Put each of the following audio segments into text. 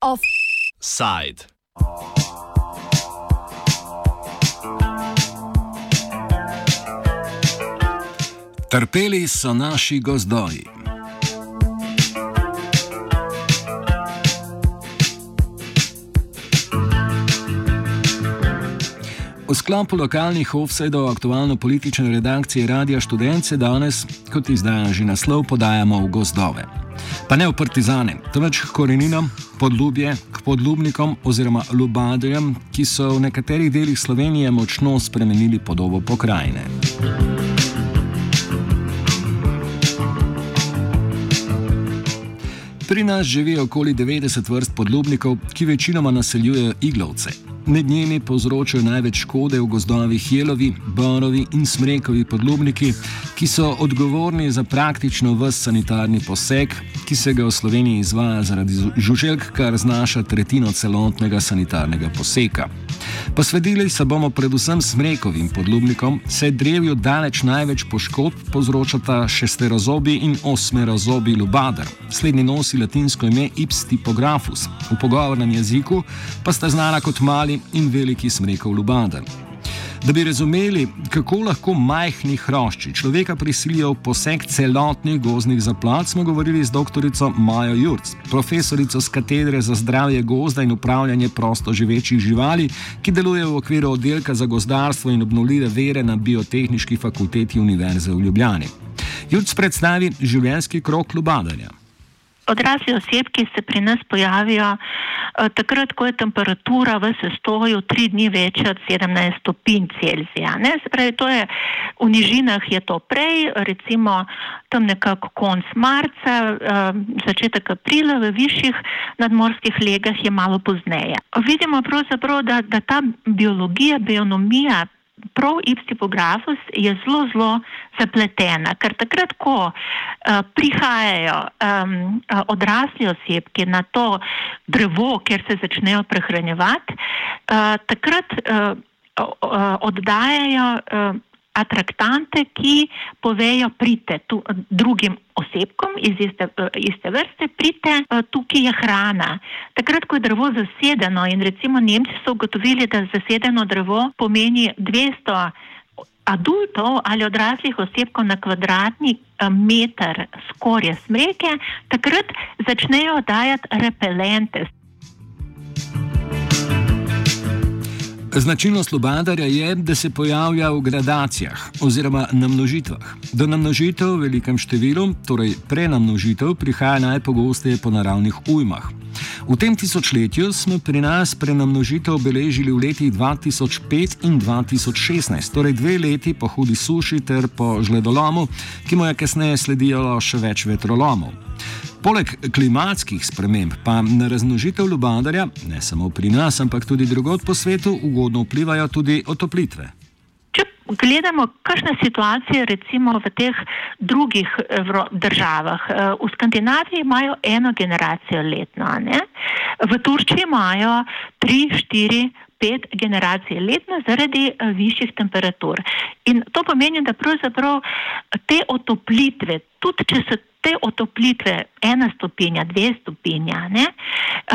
Offside. Trpeli so naši gozdoji. V sklopu lokalnih offsajdov aktualno-politične redakcije Radia Študence danes, kot izdaja že naslov, podajamo v gozdove. Pa ne v partizane, temveč k koreninam, podlubje, k podlubnikom oziroma lubadarjem, ki so v nekaterih delih Slovenije močno spremenili podobo pokrajine. Pri nas živi okoli 90 vrst podlubnikov, ki večinoma naseljujejo iglovce. Med njimi povzročajo največ škode v gozdovih jelovi, borovi in smrekovi podlubniki, ki so odgovorni za praktično vse sanitarni poseg, ki se ga v Sloveniji izvaja zaradi žuželk, kar znaša tretjino celotnega sanitarnega poseka. Posvetili se bomo predvsem smrekovim podlubnikom, saj drevijo daleč največ poškodb povzročata šesterozobi in osmerozobi lubadar. Slednji nosi latinsko ime Ips typografus, v pogovornem jeziku pa sta znana kot mali in veliki smrekov lubadar. Da bi razumeli, kako lahko majhni hrošči človeka prisilijo v poseg celotnih gozdnih zaplat, smo govorili z dr. Majo Jurc, profesorico z katedre za zdravje gozda in upravljanje prosto živečih živali, ki deluje v okviru oddelka za gozdarstvo in obnovljive vere na Biotehnički fakulteti Univerze v Ljubljani. Jurc predstavi življenjski krok lubadarja. Odrasli osebki se pri nas pojavijo takrat, ko je temperatura v sestoju tri dni večja od 17 stopinj Celzija. Se pravi, to je v nižinah je to prej, recimo tam nekako konc marca, eh, začetek aprila, v višjih nadmorskih legah je malo pozneje. Vidimo pravzaprav, da, da ta biologija, bionomija prav ipstipografus je zelo, zelo zapletena, ker takrat, ko uh, prihajajo um, odrasli osebki na to drevo, kjer se začnejo prehranjevati, uh, takrat uh, oddajajo uh, atraktante, ki povejo, prite tu, drugim osebkom iz iste, iste vrste, prite, tukaj je hrana. Takrat, ko je drevo zasedeno in recimo Nemci so ugotovili, da zasedeno drevo pomeni 200 adultov ali odraslih osebkov na kvadratni meter skorje smreke, takrat začnejo dajati repelente. Značilnost lubadarja je, da se pojavlja v gradacijah oziroma namnožitvah. Do namnožitev v velikem številu, torej prenamnožitev, prihaja najpogosteje po naravnih ujmah. V tem tisočletju smo pri nas prenamnožitev obeležili v letih 2005 in 2016, torej dve leti po hudi suši ter po žledolomu, ki mu je kasneje sledilo še več vetrolomov. Poleg klimatskih sprememb pa na raznožitev lubadarja, ne samo pri nas, ampak tudi drugod po svetu, ugodno vplivajo tudi otoplitve. Če gledamo, kakšna situacija je recimo v teh drugih državah. Eh, v Skandinaviji imajo eno generacijo letno, ne? v Turčiji imajo tri, štiri. Pet generacij letno zaradi uh, višjih temperatur. In to pomeni, da pravzaprav te otoplitve, tudi če so te otoplitve, ena stopinja, dve stopinja, ne,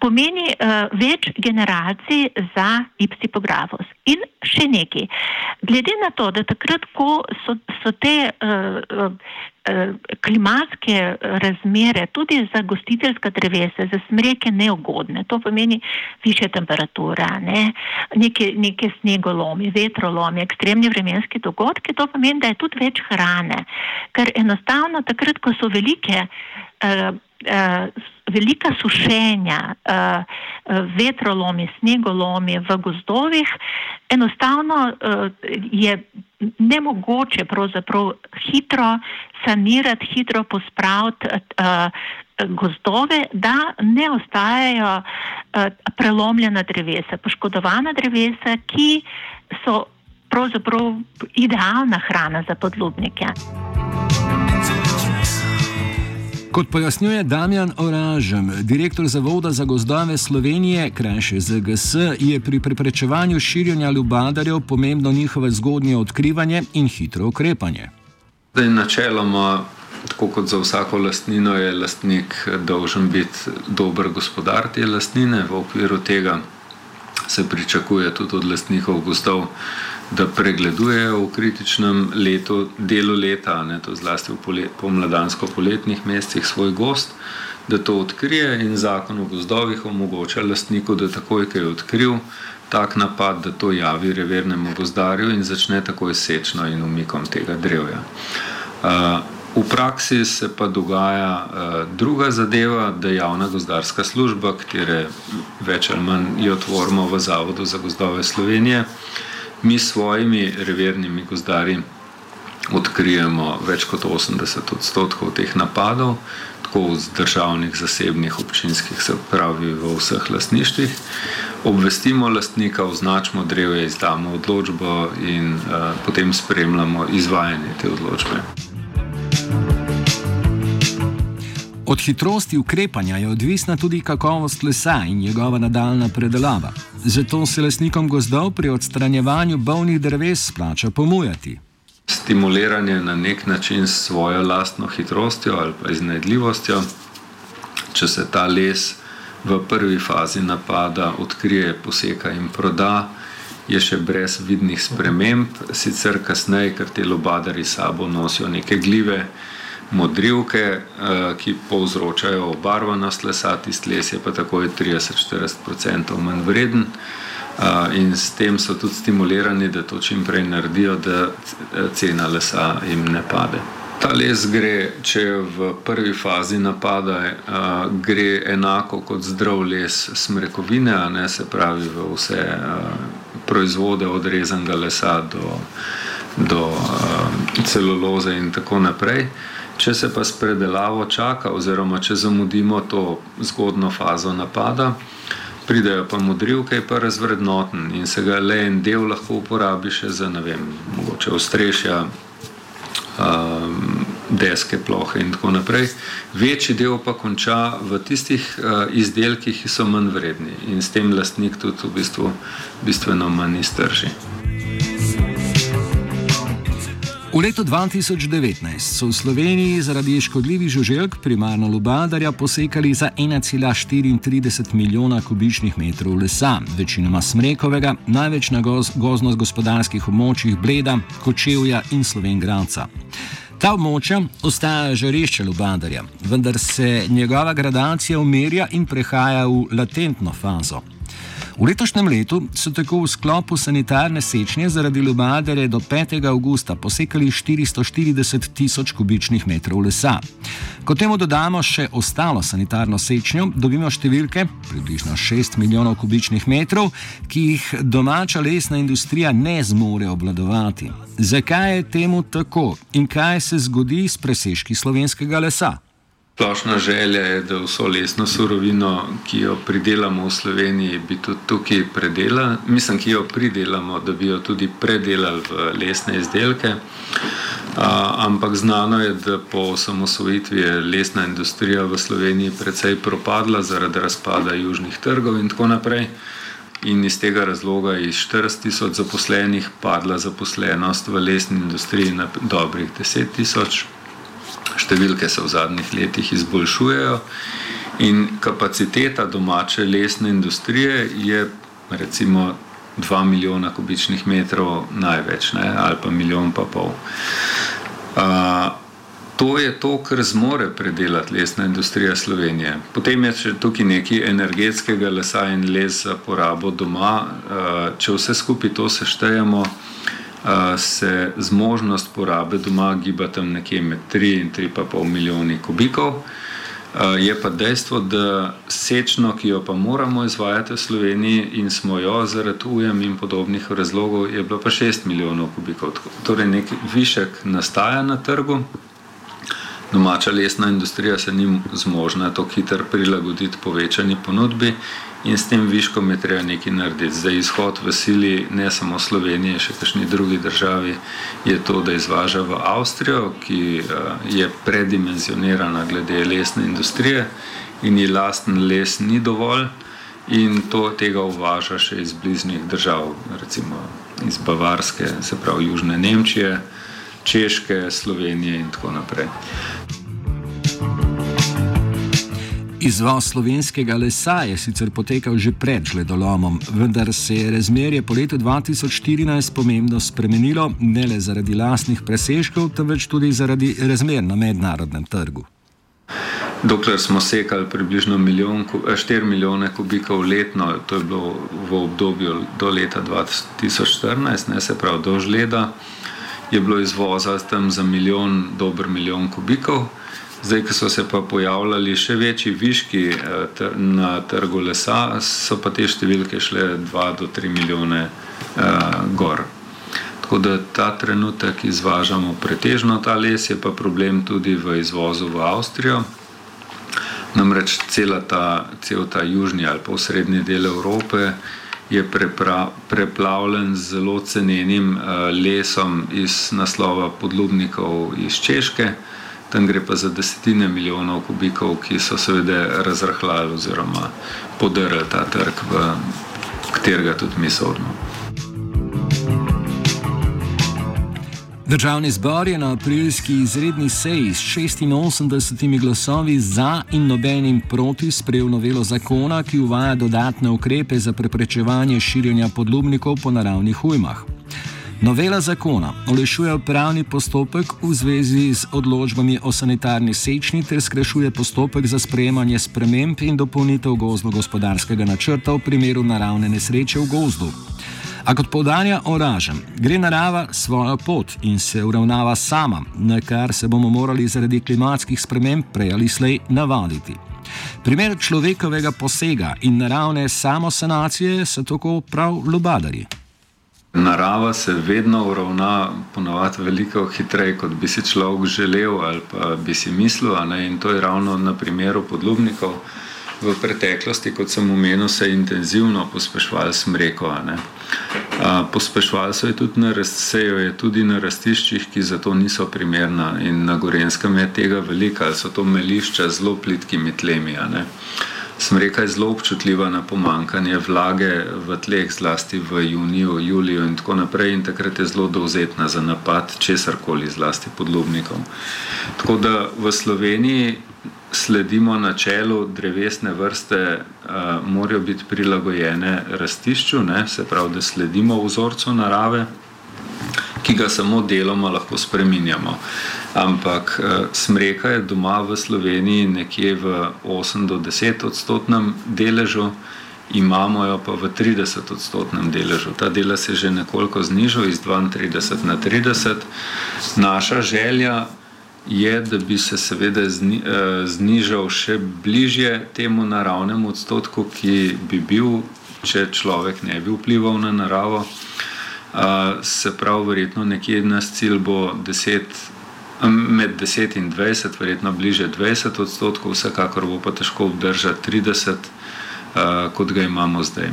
pomeni uh, več generacij za ipsipografos. In še nekaj. Glede na to, da takrat, ko so, so te uh, uh, klimatske razmere tudi za gostiteljska drevesa, za smreke neugodne, to pomeni više temperatura, ne, neke, neke snegolomi, vetrolomi, ekstremni vremenski dogodki, to pomeni, da je tudi več hrane. Ker enostavno takrat, ko so veliki velike, uh, uh, velika sušenja, uh, vetrolomi, snegolomi v gozdovih, enostavno je nemogoče hitro sanirati, hitro pospraviti. Gozdove, da ne ostajajo prelomljena drevesa, poškodovana drevesa, ki so pravzaprav idealna hrana za podlubnike. Kot pojasnjuje Damjan Oražem, direktor Zavoda za gozdove Slovenije, krajše ZGS, je pri preprečevanju širjenja lubadarjev pomembno njihove zgodnje odkrivanje in hitro ukrepanje. Zdaj, načeloma, tako kot za vsako lastnino, je lastnik dolžen biti dober gospodar te lastnine. V okviru tega se pričakuje tudi od lastnikov gozdov da pregledujejo v kritičnem letu, delu leta, ne, to zlasti v pomladansko-poletnih mesecih, svoj gost, da to odkrije in zakon o gozdovih omogoča lastniku, da takoj, ko je odkril tak napad, da to javi revernemu gozdarju in začne takoj sečno in umikom tega drevja. Uh, V praksi se pa dogaja uh, druga zadeva, da javna gozdarska služba, katero več ali manj jo tvorimo v Zavodu za gozdove Slovenije, uh, mi s svojimi revernimi gozdarji odkrijemo več kot 80 odstotkov teh napadov, tako z državnih, zasebnih, občinskih, se pravi v vseh lastništvih. Obvestimo lastnika, označimo drevje, izdamo odločbo in uh, potem spremljamo izvajanje te odločbe. Od hitrosti ukrepanja je odvisna tudi kakovost lesa in njegova nadaljna predelava. Zato se lasnikom gozdov pri odstranjevanju bolnih dreves splača pomujati. Stimuliranje na nek način s svojo lastno hitrostjo ali pa iznajdljivostjo, če se ta les v prvi fazi napada odkrije, poseka in proda, je še brez vidnih sprememb, sicer kasneje, ker te lobadari sabo nosijo neke gljive modrivke, eh, ki povzročajo obarvanost lesa, tisti les je pa takoj 30-40% manj vreden. Uh, in s tem so tudi stimulirani, da to čim prej naredijo, da cena lesa jim ne pade. Ta les gre, če je v prvi fazi napada, gre enako kot zdrav les smrekovine, ne se pravi v vse proizvode od rezanega lesa do, do celuloze in tako naprej. Če se pa s predelavo čaka, oziroma če zamudimo to zgodno fazo napada, pridejo pa modrivke in pa razvrednoten in se ga le en del lahko uporabi še za, ne vem, mogoče ostrešja, um, deske, plohe in tako naprej. Večji del pa konča v tistih uh, izdelkih, ki so manj vredni in s tem lastnik tudi v bistvu bistveno manj iztrži. V letu 2019 so v Sloveniji zaradi škodljivih žuželk primarno lubadarja posekali za 1,34 milijona kubičnih metrov lesa, večinoma smrekovega, največ na goz, gozno-gospodarskih območjih Bleda, Kočevja in Slovengradca. Ta območja ostaja žarišče lubadarja, vendar se njegova gradacija umirja in prehaja v latentno fazo. V letošnjem letu so tako v sklopu sanitarne sečnje zaradi Ljubadere do 5. augusta posekali 440 tisoč kubičnih metrov lesa. Ko temu dodamo še ostalo sanitarno sečnjo, dobimo številke, približno 6 milijonov kubičnih metrov, ki jih domača lesna industrija ne zmore obvladovati. Zakaj je temu tako in kaj se zgodi s presežki slovenskega lesa? Splošna želja je, da vso lesno surovino, ki jo pridelamo v Sloveniji, bi tudi tukaj predelali. Mislim, ki jo pridelamo, da bi jo tudi predelali v lesne izdelke. A, ampak znano je, da po osamosvojitvi je lesna industrija v Sloveniji precej propadla zaradi razpada južnih trgov in tako naprej. In iz tega razloga je iz 40 tisoč zaposlenih padla zaposlenost v lesni industriji na dobrih 10 tisoč številke se v zadnjih letih izboljšujejo in kapaciteta domače lesne industrije je recimo 2 milijona kubičnih metrov največ, ne, ali pa milijon pa pol. Uh, To je to, kar zmore predelati lesna industrija Slovenije. Potem je še tukaj nekaj energetskega lesa in les za porabo doma. Če vse skupaj to seštejemo, se zmožnost porabe doma giba tam nekje med 3 in 3,5 milijoni kubikov. Je pa dejstvo, da sečno, ki jo pa moramo izvajati v Sloveniji in smo jo zaradi ujem in podobnih razlogov, je bilo pa 6 milijonov kubikov. Torej nek višek nastaja na trgu. Domača lesna industrija se ni zmožna tako hitro prilagoditi povečani ponudbi in s tem viškom je treba nekaj narediti. Za izhod v sili ne samo Slovenije, še kakšni drugi državi je to, da izvaža v Avstrijo, ki uh, je predimenzionirana glede lesne industrije in ji lasten les ni dovolj in to tega uvaža še iz bližnjih držav, recimo iz Bavarske, se pravi Južne Nemčije, Češke, Slovenije in tako naprej. Izvoz slovenskega lesa je sicer potekal že pred žledolomom, vendar se je razmerje po letu 2014 pomembno spremenilo ne le zaradi lastnih presežkov, temveč tudi zaradi razmer na mednarodnem trgu. Dokler smo sekali približno milijon, 4 eh, milijone kubikov letno, to je bilo v obdobju do leta 2014, ne se pravi do žleda, je bilo izvoza tam za milijon, dober milijon kubikov. Zdaj, ko so se pa pojavljali še večji viški eh, na trgu lesa, so pa te številke šle 2 do 3 milijone uh, gor. Tako da ta trenutek izvažamo pretežno ta les, je pa problem tudi v izvozu v Avstrijo. Namreč ta, cel ta južni ali pa srednji del Evrope je prepra, preplavljen z zelo cenenim uh, lesom iz naslova podlubnikov iz Češke tam gre pa za desetine milijonov kubikov, ki so seveda razrahljali oziroma podrli ta trg, v katerega tudi mi sodimo. Državni zbor je na aprilski izredni seji s 86 glasovi za in nobenim proti sprejel novelo zakona, ki uvaja dodatne ukrepe za preprečevanje širjenja podlubnikov po naravnih ujmah. Novela zakona olešuje pravni postopek v zvezi z odločbami o sanitarni sečni ter skrajšuje postopek za sprejemanje sprememb in dopolnitev gozdno-gospodarskega načrta v primeru naravne nesreče v gozdu. A kot povdarja Oražem, gre narava svojo pot in se uravnava sama, na kar se bomo morali zaradi klimatskih sprememb prej ali slej navaditi. Primer človekovega posega in naravne samosanacije so tako prav lubadari. Narava se vedno uravna, ponovadi veliko hitreje, kot bi si človek želel ali pa bi si mislil. In to je ravno na primeru podlubnikov. V preteklosti, kot sem omenil, se je intenzivno pospešval smreko. Pospešval se je tudi na, je tudi na rastiščih, ki za to niso primerna. In na Gorenskem je tega veliko, ali so to melišča z zelo plitkimi tlemi. Smreka je zelo občutljiva na pomankanje vlage v tleh, zlasti v juniju, juliju in tako naprej, in takrat je zelo dovzetna za napad česar koli, zlasti podlubnikov. Tako da v Sloveniji sledimo načelu, drevesne vrste uh, morajo biti prilagojene rastišču, ne? se pravi, da sledimo vzorcu narave ki ga samo deloma lahko spremenjamo. Ampak uh, smreka je doma v Sloveniji nekje v 8 do 10 odstotnem deležu, imamo jo pa v 30 odstotnem deležu. Ta dela se je že nekoliko znižal iz 32 na 30. Naša želja je, da bi se seveda zni, uh, znižal še bližje temu naravnemu odstotku, ki bi bil, če človek ne bi vplival na naravo se pravi, verjetno nekje nas cilj bo 10, med 10 in 20, verjetno bliže 20 odstotkov, vsekakor bo pa težko obdržati 30, uh, kot ga imamo zdaj.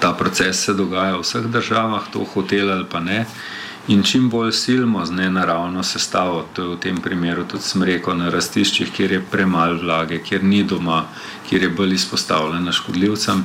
Ta proces se dogaja v vseh državah, to hotel ali pa ne. In čim bolj silimo z nenaravno sestavo, to je v tem primeru tudi smreko na rastiščih, kjer je premalo vlage, kjer ni doma, kjer je bolj izpostavljena škodljivcem,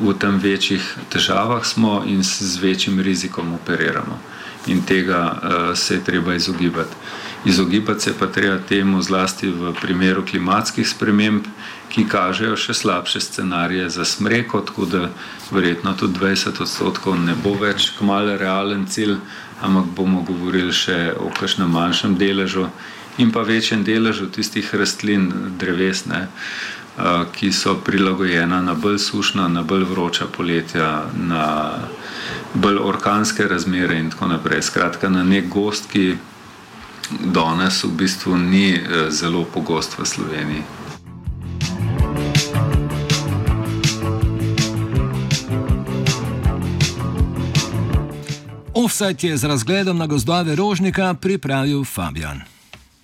v tem večjih težavah smo in z večjim rizikom operiramo. In tega se je treba izogibati. Izogibati se pa treba temu zlasti v primeru klimatskih sprememb, ki kažejo še slabše scenarije za smreko, tako da verjetno tudi 20 odstotkov ne bo več kmalo realen cilj, ampak bomo govorili še o kakšnem manjšem deležu in pa večjem deležu tistih rastlin, drevesne ki so prilagojena na bolj sušna, na bolj vroča poletja, na bolj orkanske razmere in tako naprej. Skratka, na nek gost, ki danes v bistvu ni e, zelo pogost v Sloveniji. Offset je z razgledom na gozdove Rožnika pripravil Fabian.